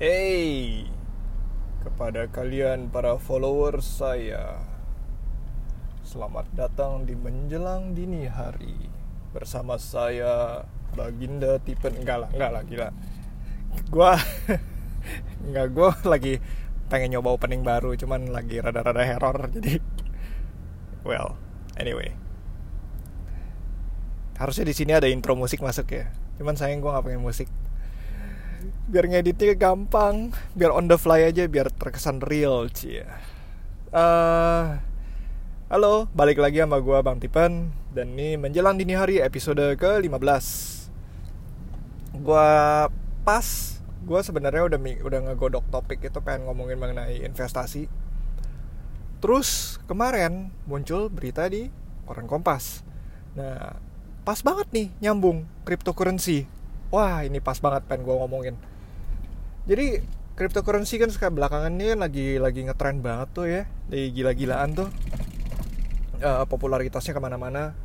Hey, kepada kalian para followers saya, selamat datang di menjelang dini hari bersama saya Baginda Tipen enggak lah, enggak lah gila. Gua enggak gua lagi pengen nyoba opening baru, cuman lagi rada-rada error jadi well, anyway. Harusnya di sini ada intro musik masuk ya. Cuman sayang gua nggak pengen musik biar ngeditnya gampang. Biar on the fly aja biar terkesan real cie. Uh, halo balik lagi sama gue bang Tipen. Dan ini menjelang dini hari episode ke 15 gue pas gue sebenarnya udah udah ngegodok topik itu pengen ngomongin mengenai investasi. Terus kemarin muncul berita di koran Kompas. Nah pas banget nih nyambung cryptocurrency. Wah ini pas banget pengen gue ngomongin jadi cryptocurrency kan sekarang belakangan ini kan lagi lagi ngetrend banget tuh ya. Lagi gila-gilaan tuh. Uh, popularitasnya ke mana-mana.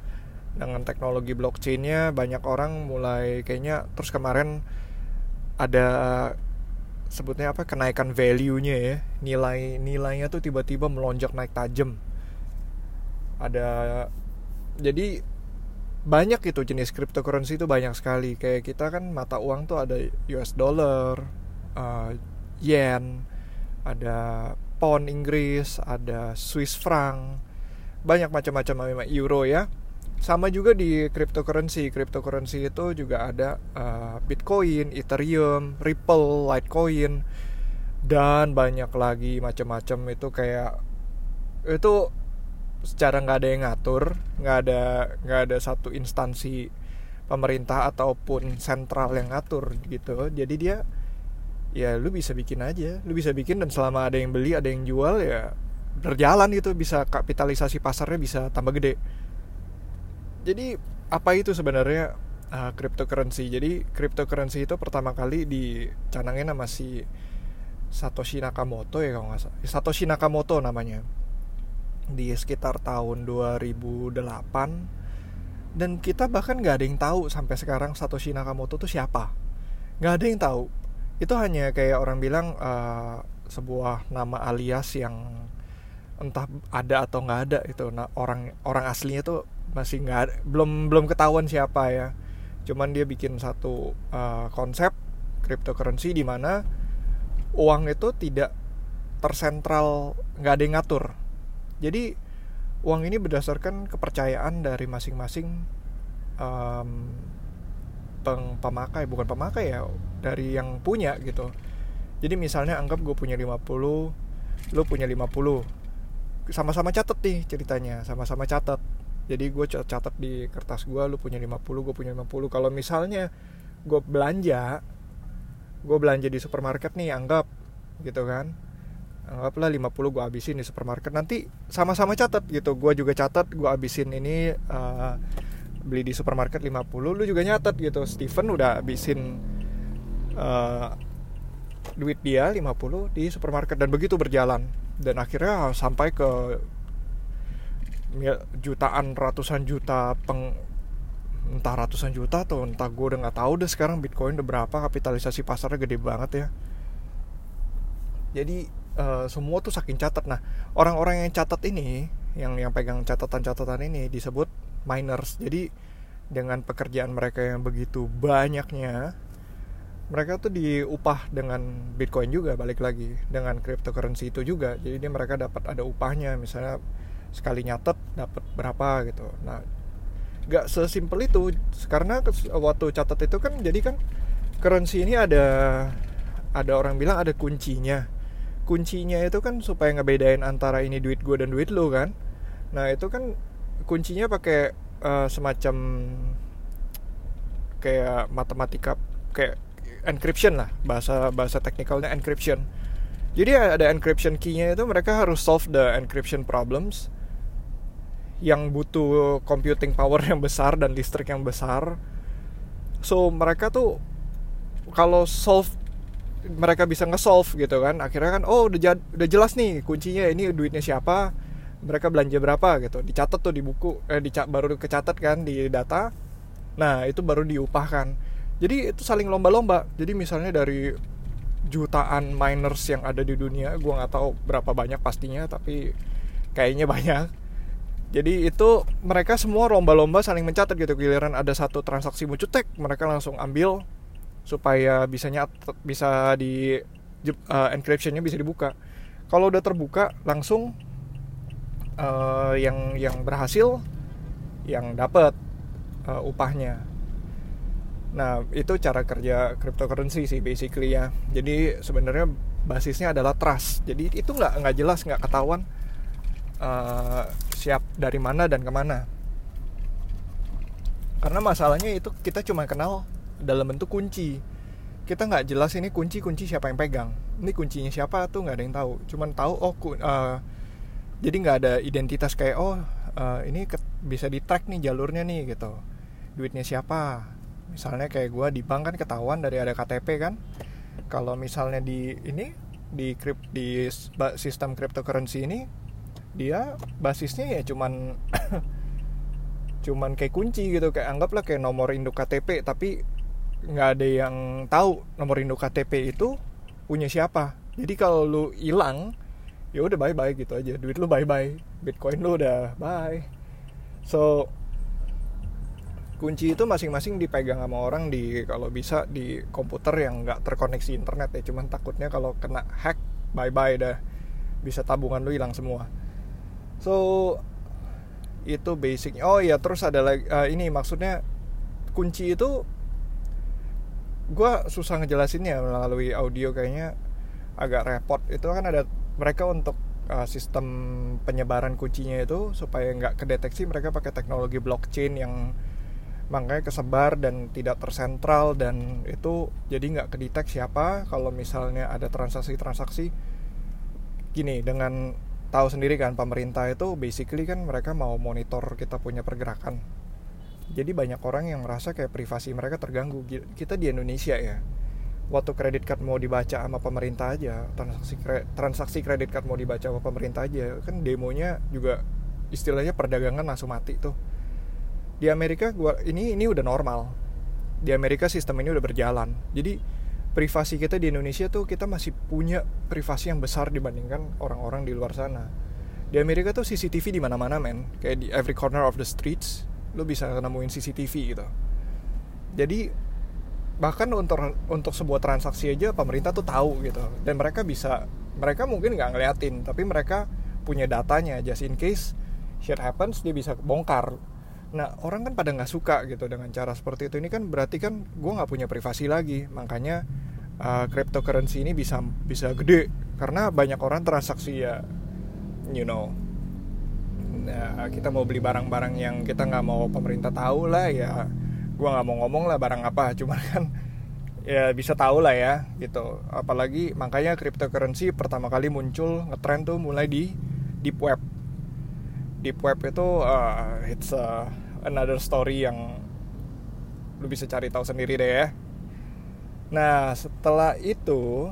Dengan teknologi blockchainnya banyak orang mulai kayaknya terus kemarin ada sebutnya apa kenaikan value-nya ya. Nilai nilainya tuh tiba-tiba melonjak naik tajam. Ada jadi banyak itu jenis cryptocurrency itu banyak sekali. Kayak kita kan mata uang tuh ada US dollar uh, yen, ada pound Inggris, ada Swiss franc, banyak macam-macam euro ya. Sama juga di cryptocurrency. Cryptocurrency itu juga ada uh, Bitcoin, Ethereum, Ripple, Litecoin dan banyak lagi macam-macam itu kayak itu secara nggak ada yang ngatur, nggak ada nggak ada satu instansi pemerintah ataupun sentral yang ngatur gitu. Jadi dia ya lu bisa bikin aja. Lu bisa bikin dan selama ada yang beli ada yang jual ya berjalan gitu. Bisa kapitalisasi pasarnya bisa tambah gede. Jadi apa itu sebenarnya uh, cryptocurrency? Jadi cryptocurrency itu pertama kali dicanangin sama si Satoshi Nakamoto ya kalau nggak salah. Satoshi Nakamoto namanya. Di sekitar tahun 2008 dan kita bahkan nggak ada yang tahu sampai sekarang Satoshi Nakamoto itu siapa. Nggak ada yang tahu itu hanya kayak orang bilang uh, sebuah nama alias yang entah ada atau nggak ada itu nah orang orang aslinya tuh masih nggak belum belum ketahuan siapa ya. Cuman dia bikin satu uh, konsep cryptocurrency di mana uang itu tidak tersentral nggak ada yang ngatur. Jadi uang ini berdasarkan kepercayaan dari masing-masing um, peng pemakai bukan pemakai ya dari yang punya gitu. Jadi misalnya anggap gue punya 50 lo punya 50 sama-sama catat nih ceritanya sama-sama catat. Jadi gue catat di kertas gue lo punya 50 gue punya 50 kalau misalnya gue belanja gue belanja di supermarket nih anggap gitu kan. Anggaplah 50 gue habisin di supermarket. Nanti sama-sama catat gitu. Gue juga catat gue habisin ini uh, beli di supermarket 50 lu juga nyatet gitu. Steven udah habisin uh, duit dia 50 di supermarket dan begitu berjalan. Dan akhirnya sampai ke jutaan ratusan juta peng entah ratusan juta atau entah gue udah nggak tahu deh sekarang bitcoin udah berapa kapitalisasi pasarnya gede banget ya. Jadi uh, semua tuh saking catat. Nah orang-orang yang catat ini yang yang pegang catatan-catatan ini disebut miners. Jadi dengan pekerjaan mereka yang begitu banyaknya mereka tuh diupah dengan bitcoin juga balik lagi dengan cryptocurrency itu juga. Jadi dia mereka dapat ada upahnya misalnya sekali nyatet dapat berapa gitu. Nah gak sesimpel itu karena waktu catat itu kan jadi kan currency ini ada ada orang bilang ada kuncinya. Kuncinya itu kan supaya ngebedain antara ini duit gue dan duit lo kan. Nah itu kan kuncinya pakai uh, semacam kayak matematika kayak encryption lah bahasa bahasa teknikalnya encryption. Jadi ada encryption key-nya itu mereka harus solve the encryption problems yang butuh computing power yang besar dan listrik yang besar. So mereka tuh kalau solve mereka bisa nge-solve gitu kan akhirnya kan oh udah udah jelas nih kuncinya ini duitnya siapa mereka belanja berapa gitu. Dicatat tuh di buku eh dicat baru kecatat kan di data. Nah itu baru diupahkan jadi itu saling lomba-lomba. Jadi misalnya dari jutaan miners yang ada di dunia gue nggak tahu berapa banyak pastinya tapi kayaknya banyak. Jadi itu mereka semua lomba-lomba saling mencatat gitu. Giliran ada satu transaksi muncul tek mereka langsung ambil supaya bisa nyat bisa di uh, encryptionnya bisa dibuka. Kalau udah terbuka langsung uh, yang yang berhasil yang dapat uh, upahnya nah itu cara kerja cryptocurrency sih basically ya. Jadi sebenarnya basisnya adalah trust. Jadi itu nggak jelas nggak ketahuan uh, siap dari mana dan ke mana. Karena masalahnya itu kita cuma kenal dalam bentuk kunci. Kita nggak jelas ini kunci kunci siapa yang pegang. Ini kuncinya siapa tuh nggak ada yang tahu. Cuman tahu oh uh, jadi nggak ada identitas kayak oh uh, ini bisa di track nih jalurnya nih gitu. Duitnya siapa misalnya kayak gue di bank kan ketahuan dari ada KTP kan. Kalau misalnya di ini di krip di sistem cryptocurrency ini dia basisnya ya cuman cuman kayak kunci gitu. Kayak anggaplah kayak nomor induk KTP tapi nggak ada yang tahu nomor induk KTP itu punya siapa. Jadi kalau lu hilang ya udah bye bye gitu aja. Duit lu bye bye bitcoin lu udah bye. So kunci itu masing-masing dipegang sama orang di kalau bisa di komputer yang nggak terkoneksi internet ya. Cuman takutnya kalau kena hack bye bye dah. Bisa tabungan lu hilang semua. So itu basicnya. Oh ya terus ada lagi uh, ini maksudnya kunci itu gue susah ngejelasinnya melalui audio kayaknya agak repot. Itu kan ada mereka untuk uh, sistem penyebaran kuncinya itu supaya nggak kedeteksi mereka pakai teknologi blockchain yang makanya kesebar dan tidak tersentral dan itu jadi nggak kedetek siapa kalau misalnya ada transaksi-transaksi. Gini dengan tahu sendiri kan pemerintah itu basically kan mereka mau monitor kita punya pergerakan. Jadi banyak orang yang merasa kayak privasi mereka terganggu. Kita di Indonesia ya waktu kredit card mau dibaca sama pemerintah aja transaksi transaksi kredit card mau dibaca sama pemerintah aja kan demonya juga istilahnya perdagangan langsung mati tuh di Amerika gua ini ini udah normal. Di Amerika sistem ini udah berjalan. Jadi privasi kita di Indonesia tuh kita masih punya privasi yang besar dibandingkan orang-orang di luar sana. Di Amerika tuh CCTV di mana-mana men, kayak di every corner of the streets lu bisa nemuin CCTV gitu. Jadi bahkan untuk untuk sebuah transaksi aja pemerintah tuh tahu gitu. Dan mereka bisa mereka mungkin nggak ngeliatin tapi mereka punya datanya. Just in case shit happens dia bisa bongkar nah orang kan pada nggak suka gitu dengan cara seperti itu. Ini kan berarti kan gue nggak punya privasi lagi. Makanya uh, cryptocurrency ini bisa bisa gede. Karena banyak orang transaksi ya you know. Nah, kita mau beli barang-barang yang kita nggak mau pemerintah tahu lah ya. Gue nggak mau ngomong lah barang apa. Cuma kan ya bisa tahu lah ya gitu. Apalagi makanya cryptocurrency pertama kali muncul ngetrend tuh mulai di deep web. Deep web itu uh, it's uh, another story yang lu bisa cari tahu sendiri deh ya Nah setelah itu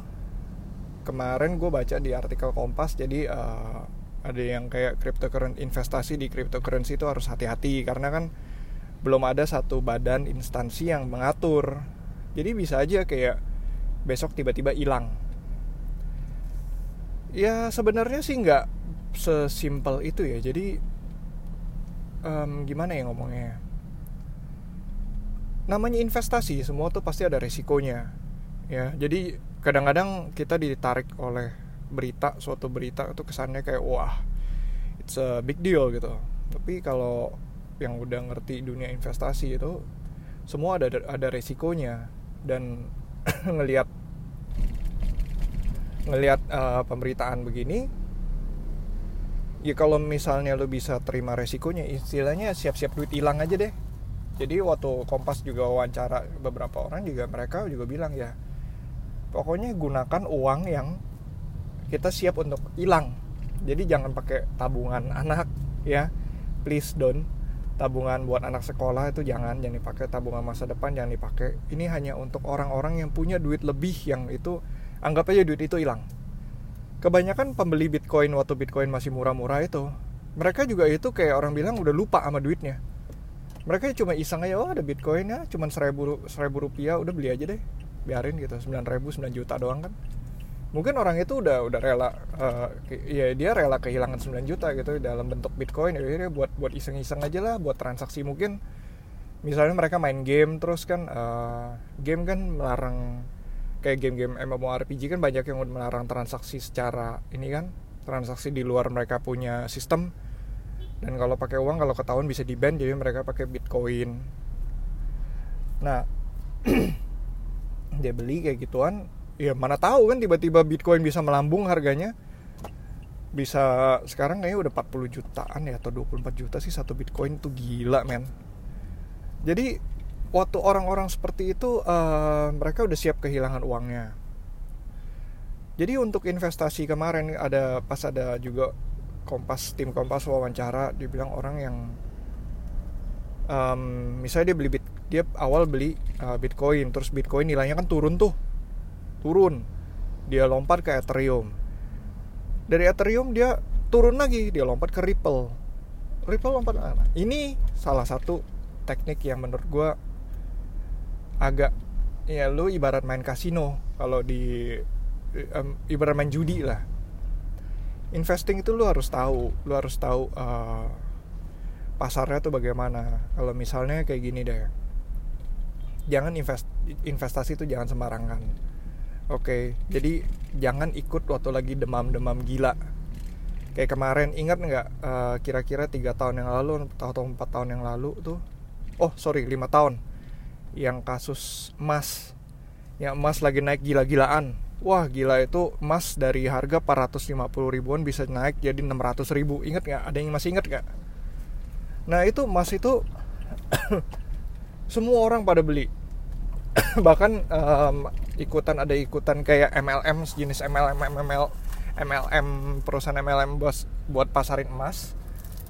kemarin gue baca di artikel Kompas jadi uh, ada yang kayak cryptocurrency investasi di cryptocurrency itu harus hati-hati karena kan belum ada satu badan instansi yang mengatur. Jadi bisa aja kayak besok tiba-tiba hilang. Ya sebenarnya sih nggak sesimpel itu ya. Jadi um, gimana ya ngomongnya? namanya investasi semua tuh pasti ada resikonya ya. Jadi kadang-kadang kita ditarik oleh berita suatu berita itu kesannya kayak wah it's a big deal gitu. Tapi kalau yang udah ngerti dunia investasi itu semua ada ada resikonya. Dan ngelihat ngelihat uh, pemberitaan begini ya kalau misalnya lo bisa terima resikonya istilahnya siap-siap duit hilang aja deh. Jadi waktu Kompas juga wawancara beberapa orang juga mereka juga bilang ya pokoknya gunakan uang yang kita siap untuk hilang. Jadi jangan pakai tabungan anak ya. Please don't. Tabungan buat anak sekolah itu jangan jangan dipakai tabungan masa depan jangan dipakai. Ini hanya untuk orang-orang yang punya duit lebih yang itu anggap aja duit itu hilang kebanyakan pembeli bitcoin waktu bitcoin masih murah-murah itu mereka juga itu kayak orang bilang udah lupa sama duitnya. Mereka cuma iseng aja oh ada bitcoin ya cuma seribu seribu rupiah udah beli aja deh biarin gitu. 9 ribu 9 juta doang kan. Mungkin orang itu udah udah rela uh, ya dia rela kehilangan 9 juta gitu dalam bentuk bitcoin. Ya buat buat iseng-iseng aja lah buat transaksi mungkin. Misalnya mereka main game terus kan uh, game kan melarang kayak game-game MMORPG kan banyak yang melarang transaksi secara ini kan transaksi di luar mereka punya sistem. Dan kalau pakai uang kalau ketahuan bisa di ban jadi mereka pakai bitcoin. Nah dia beli kayak gituan ya mana tahu kan tiba-tiba Bitcoin bisa melambung harganya. Bisa sekarang kayaknya udah 40 jutaan ya atau 24 juta sih satu Bitcoin tuh gila men. Jadi waktu orang-orang seperti itu uh, mereka udah siap kehilangan uangnya. Jadi untuk investasi kemarin ada pas ada juga Kompas tim Kompas wawancara dibilang orang yang um, misalnya dia beli bit dia awal beli uh, Bitcoin terus Bitcoin nilainya kan turun tuh. Turun. Dia lompat ke Ethereum. Dari Ethereum dia turun lagi dia lompat ke Ripple. Ripple lompat nah, ini salah satu teknik yang menurut gue agak ya lu ibarat main kasino kalau di um, ibarat main judi lah investing itu lu harus tahu lu harus tahu uh, pasarnya tuh bagaimana kalau misalnya kayak gini deh jangan invest investasi itu jangan sembarangan Oke, okay, jadi jangan ikut waktu lagi demam-demam gila. Kayak kemarin, ingat nggak uh, kira-kira tiga tahun yang lalu atau empat tahun yang lalu tuh? Oh sorry, lima tahun. Yang kasus emas, yang emas lagi naik gila-gilaan. Wah gila itu emas dari harga 450 ribuan bisa naik jadi 600 ribu. Ingat nggak? Ada yang masih ingat nggak? Nah itu emas itu semua orang pada beli bahkan um, ikutan ada ikutan kayak MLM sejenis MLM ML MLM perusahaan MLM bos buat pasarin emas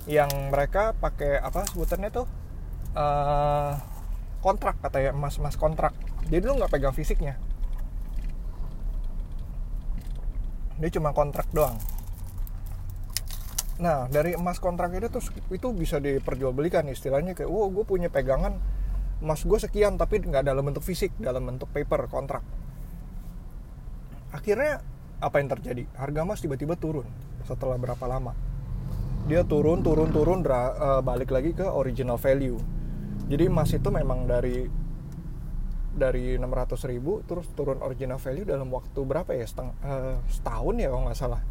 yang mereka pakai apa sebutannya tuh uh, kontrak katanya emas emas kontrak. Jadi lu nggak pegang fisiknya. Dia cuma kontrak doang. Nah dari emas kontrak itu tuh itu bisa diperjualbelikan istilahnya kayak wow gue punya pegangan emas gue sekian tapi nggak dalam bentuk fisik dalam bentuk paper kontrak. Akhirnya apa yang terjadi? Harga emas tiba-tiba turun setelah berapa lama. Dia turun turun turun uh, balik lagi ke original value jadi emas itu memang dari dari 600 ribu terus turun original value dalam waktu berapa ya? Seteng, uh, setahun ya kalau nggak salah.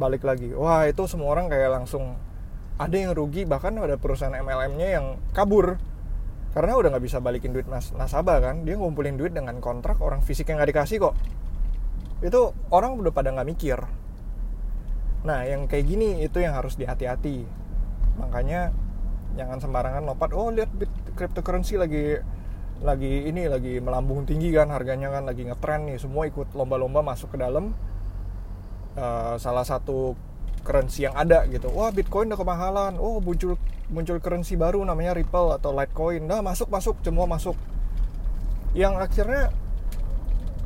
Balik lagi. Wah itu semua orang kayak langsung ada yang rugi bahkan ada perusahaan MLM-nya yang kabur. Karena udah nggak bisa balikin duit nas nasabah kan? Dia ngumpulin duit dengan kontrak orang fisik yang nggak dikasih kok. Itu orang udah pada nggak mikir. Nah yang kayak gini itu yang harus dihati-hati. Makanya jangan sembarangan lompat. Oh lihat cryptocurrency lagi lagi ini lagi melambung tinggi kan harganya kan lagi ngetren nih. Semua ikut lomba-lomba masuk ke dalam uh, salah satu currency yang ada gitu. Wah bitcoin udah kemahalan. Oh muncul muncul currency baru namanya Ripple atau Litecoin. Dah masuk masuk. Semua masuk. Yang akhirnya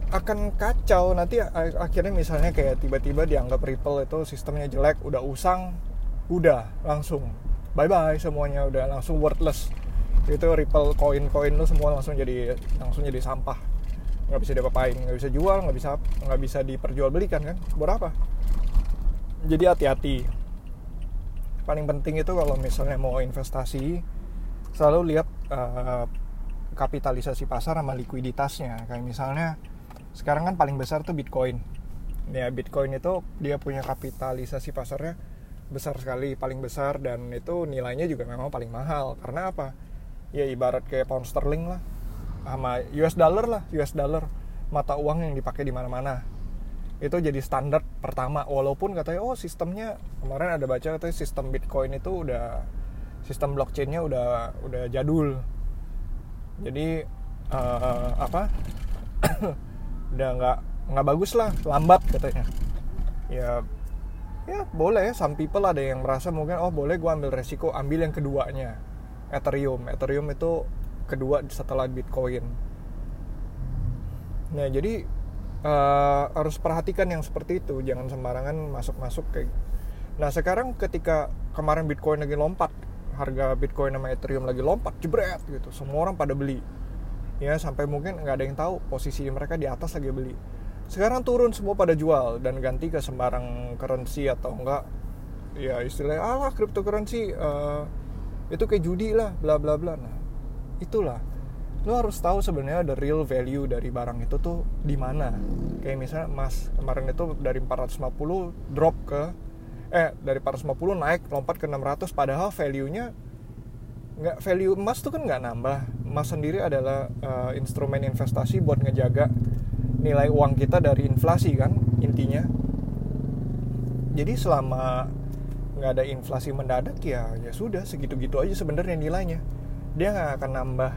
akan kacau. Nanti akhirnya misalnya kayak tiba-tiba dianggap Ripple itu sistemnya jelek udah usang udah langsung bye bye semuanya udah langsung worthless itu Ripple koin-koin lo semua langsung jadi langsung jadi sampah. Nggak bisa diapa-apain nggak bisa jual nggak bisa nggak bisa diperjualbelikan kan? Berapa jadi hati-hati. Paling penting itu kalau misalnya mau investasi selalu lihat uh, kapitalisasi pasar sama likuiditasnya. Kayak misalnya sekarang kan paling besar tuh Bitcoin. Ya Bitcoin itu dia punya kapitalisasi pasarnya besar sekali paling besar dan itu nilainya juga memang paling mahal. Karena apa? Ya ibarat kayak pound sterling lah sama US dollar lah US dollar. Mata uang yang dipakai di mana-mana. Itu jadi standar pertama walaupun katanya oh sistemnya kemarin ada baca katanya sistem Bitcoin itu udah sistem blockchainnya udah udah jadul. Jadi uh, apa? Udah nggak nggak bagus lah lambat katanya. Ya ya boleh. Some people ada yang merasa mungkin oh boleh gue ambil resiko ambil yang keduanya. Ethereum. Ethereum itu kedua setelah Bitcoin. Nah jadi uh, harus perhatikan yang seperti itu. Jangan sembarangan masuk-masuk kayak nah sekarang ketika kemarin Bitcoin lagi lompat harga Bitcoin sama Ethereum lagi lompat jebret gitu. Semua orang pada beli. Ya sampai mungkin nggak ada yang tahu posisi mereka di atas lagi beli sekarang turun semua pada jual dan ganti ke sembarang currency atau enggak ya istilahnya alah cryptocurrency uh, itu kayak judi lah bla bla bla. Nah itulah. Lo harus tahu sebenarnya the real value dari barang itu tuh di mana. Kayak misalnya emas kemarin itu dari 450 drop ke eh dari 450 naik lompat ke 600 padahal value nya nggak value emas tuh kan nggak nambah. Emas sendiri adalah uh, instrumen investasi buat ngejaga nilai uang kita dari inflasi kan intinya. Jadi selama nggak ada inflasi mendadak ya ya sudah segitu-gitu aja sebenarnya nilainya. Dia nggak akan nambah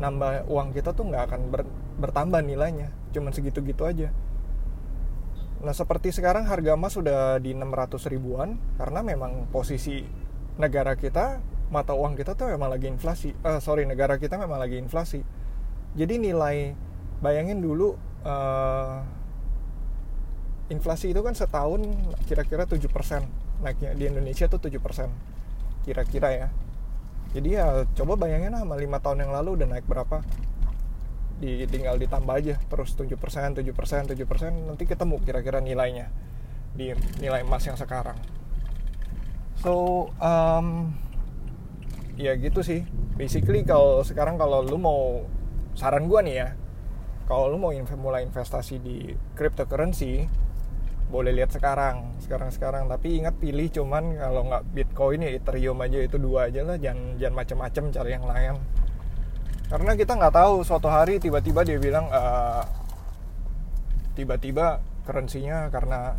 nambah uang kita tuh nggak akan ber, bertambah nilainya cuman segitu-gitu aja. Nah seperti sekarang harga emas sudah di 600 ribuan karena memang posisi negara kita mata uang kita tuh memang lagi inflasi uh, sorry negara kita memang lagi inflasi. Jadi nilai bayangin dulu uh, inflasi itu kan setahun kira-kira 7% naiknya di Indonesia tuh 7% kira-kira ya. Jadi ya coba bayangin lah sama 5 tahun yang lalu udah naik berapa? Di, tinggal ditambah aja terus 7% 7% 7% nanti ketemu kira-kira nilainya di nilai emas yang sekarang. So um, ya gitu sih. Basically kalau sekarang kalau lu mau saran gue nih ya kalau lu mau inv mulai investasi di cryptocurrency boleh lihat sekarang sekarang sekarang tapi ingat pilih cuman kalau nggak bitcoin ya ethereum aja itu dua aja lah. Jangan jangan macam-macam cari yang lain. Karena kita nggak tahu suatu hari tiba-tiba dia bilang uh, tiba-tiba currency-nya karena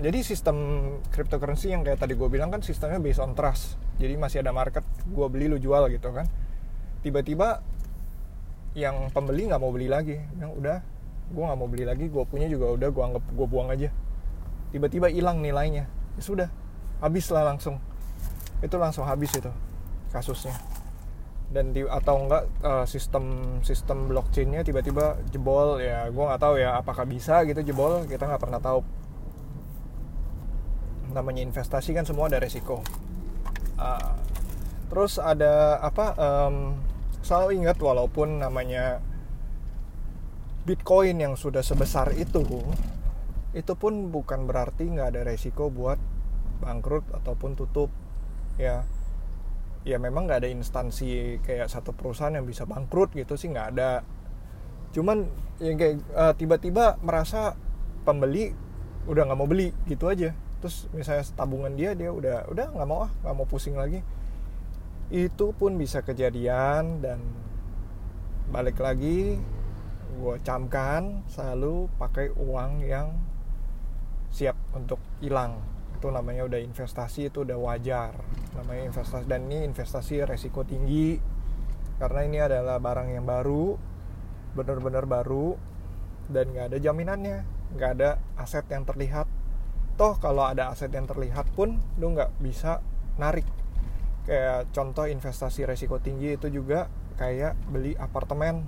jadi sistem cryptocurrency yang kayak tadi gue bilang kan sistemnya based on trust. Jadi masih ada market gue beli lu jual gitu kan. Tiba-tiba yang pembeli nggak mau beli lagi. Yang udah gue nggak mau beli lagi gue punya juga udah gue anggap gue buang aja. Tiba-tiba hilang nilainya. Ya sudah habis lah langsung. Itu langsung habis itu kasusnya. Dan di, atau enggak uh, sistem sistem blockchainnya tiba-tiba jebol. Ya gue nggak tahu ya apakah bisa gitu jebol kita nggak pernah tahu. Namanya investasi kan semua ada resiko. Uh, terus ada apa um, selalu ingat walaupun namanya Bitcoin yang sudah sebesar itu itu pun bukan berarti nggak ada resiko buat bangkrut ataupun tutup ya. Ya memang nggak ada instansi kayak satu perusahaan yang bisa bangkrut gitu sih nggak ada. Cuman yang kayak uh, tiba-tiba merasa pembeli udah nggak mau beli gitu aja. Terus misalnya tabungan dia dia udah udah nggak mau ah nggak mau pusing lagi itu pun bisa kejadian dan balik lagi gue camkan selalu pakai uang yang siap untuk hilang. Itu namanya udah investasi itu udah wajar. Namanya investasi dan ini investasi resiko tinggi karena ini adalah barang yang baru benar-benar baru dan nggak ada jaminannya. Nggak ada aset yang terlihat. Toh kalau ada aset yang terlihat pun lu nggak bisa narik kayak contoh investasi resiko tinggi itu juga kayak beli apartemen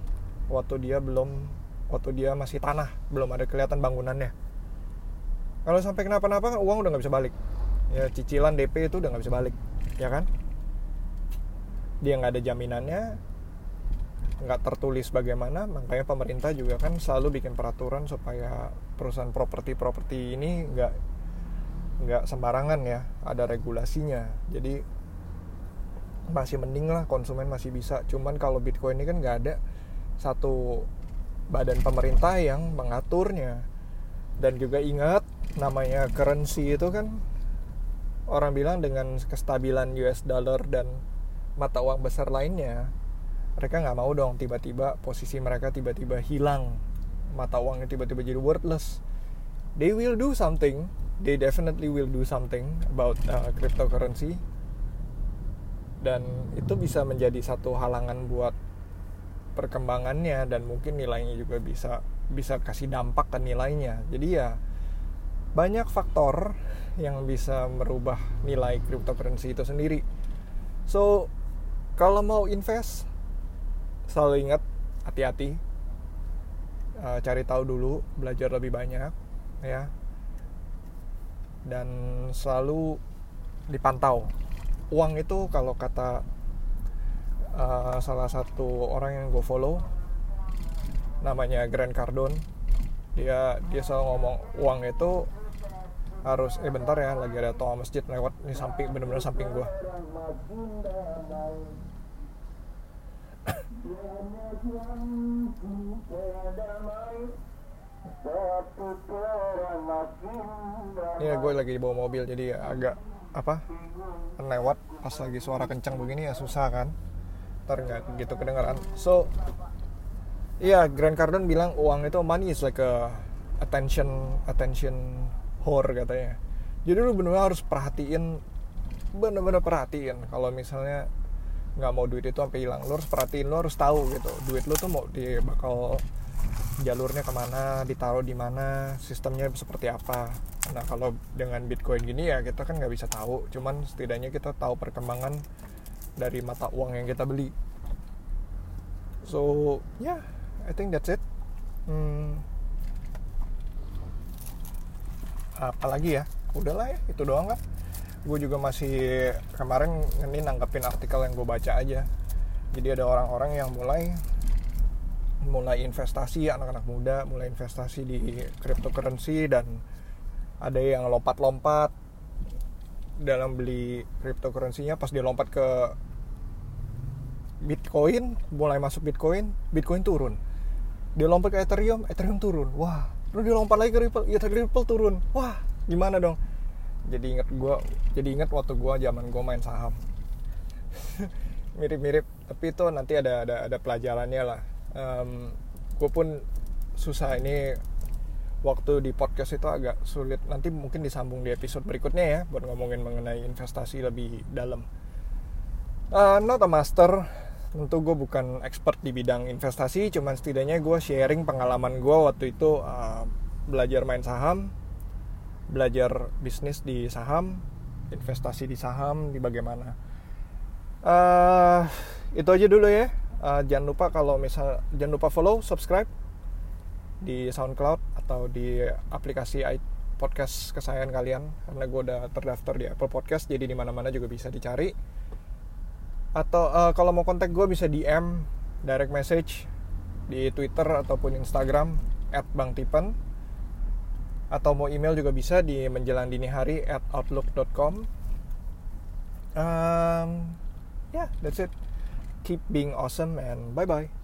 waktu dia belum waktu dia masih tanah belum ada kelihatan bangunannya. Kalau sampai kenapa-napa kan uang udah nggak bisa balik. Ya cicilan DP itu udah nggak bisa balik ya kan? Dia nggak ada jaminannya nggak tertulis bagaimana makanya pemerintah juga kan selalu bikin peraturan supaya perusahaan properti-properti ini nggak nggak sembarangan ya ada regulasinya. Jadi masih mending lah konsumen masih bisa. Cuman kalau bitcoin ini kan nggak ada satu badan pemerintah yang mengaturnya. Dan juga ingat namanya currency itu kan orang bilang dengan kestabilan US dollar dan mata uang besar lainnya mereka nggak mau dong tiba-tiba posisi mereka tiba-tiba hilang. Mata uangnya tiba-tiba jadi worthless. They will do something. They definitely will do something about uh, cryptocurrency dan itu bisa menjadi satu halangan buat perkembangannya dan mungkin nilainya juga bisa bisa kasih dampak ke nilainya. Jadi ya banyak faktor yang bisa merubah nilai cryptocurrency itu sendiri. So kalau mau invest selalu ingat hati-hati. Uh, cari tahu dulu belajar lebih banyak ya. Dan selalu dipantau uang itu kalau kata uh, salah satu orang yang gue follow namanya Grant Cardone dia dia selalu ngomong uang itu harus eh bentar ya lagi ada toa masjid lewat ini samping bener-bener samping gua. Ini gue lagi di bawah mobil jadi agak apa lewat pas lagi suara kencang begini ya susah kan? Ntar nggak gitu kedengaran so iya yeah, Grant Cardone bilang uang itu money is like a attention attention whore katanya. Jadi lu benar-benar harus perhatiin benar-benar perhatiin kalau misalnya nggak mau duit itu sampai hilang. Lu harus perhatiin lu harus tahu gitu duit lu tuh mau di bakal jalurnya ke mana ditaruh di mana sistemnya seperti apa nah kalau dengan bitcoin gini ya kita kan nggak bisa tahu. Cuman setidaknya kita tahu perkembangan dari mata uang yang kita beli. So yeah I think that's it. Hmm, apalagi ya? Udahlah ya itu doang kan gue juga masih kemarin ini nangkepin artikel yang gue baca aja. Jadi ada orang-orang yang mulai mulai investasi anak-anak muda mulai investasi di cryptocurrency dan ada yang lompat-lompat dalam beli cryptocurrency-nya pas dia lompat ke Bitcoin mulai masuk Bitcoin Bitcoin turun. Dia lompat ke Ethereum Ethereum turun. Wah lu dia lompat lagi ke Ripple ya Ripple turun. Wah gimana dong? Jadi inget gue jadi inget waktu gue zaman gue main saham. Mirip-mirip tapi itu nanti ada ada ada pelajarannya lah. Um, gue pun susah ini waktu di podcast itu agak sulit. Nanti mungkin disambung di episode berikutnya ya buat ngomongin mengenai investasi lebih dalam. Uh, not a master. Tentu gue bukan expert di bidang investasi cuman setidaknya gue sharing pengalaman gue waktu itu uh, belajar main saham belajar bisnis di saham investasi di saham di bagaimana. Uh, itu aja dulu ya. Uh, jangan lupa kalau misal jangan lupa follow subscribe di SoundCloud atau di aplikasi podcast kesayangan kalian. Karena gue udah terdaftar di Apple Podcast jadi di mana-mana juga bisa dicari. Atau uh, kalau mau kontak gue bisa DM direct message di Twitter ataupun Instagram @bangtipen atau mau email juga bisa di menjelang dini hari at outlook.com um, yeah that's it. Keep being awesome and bye bye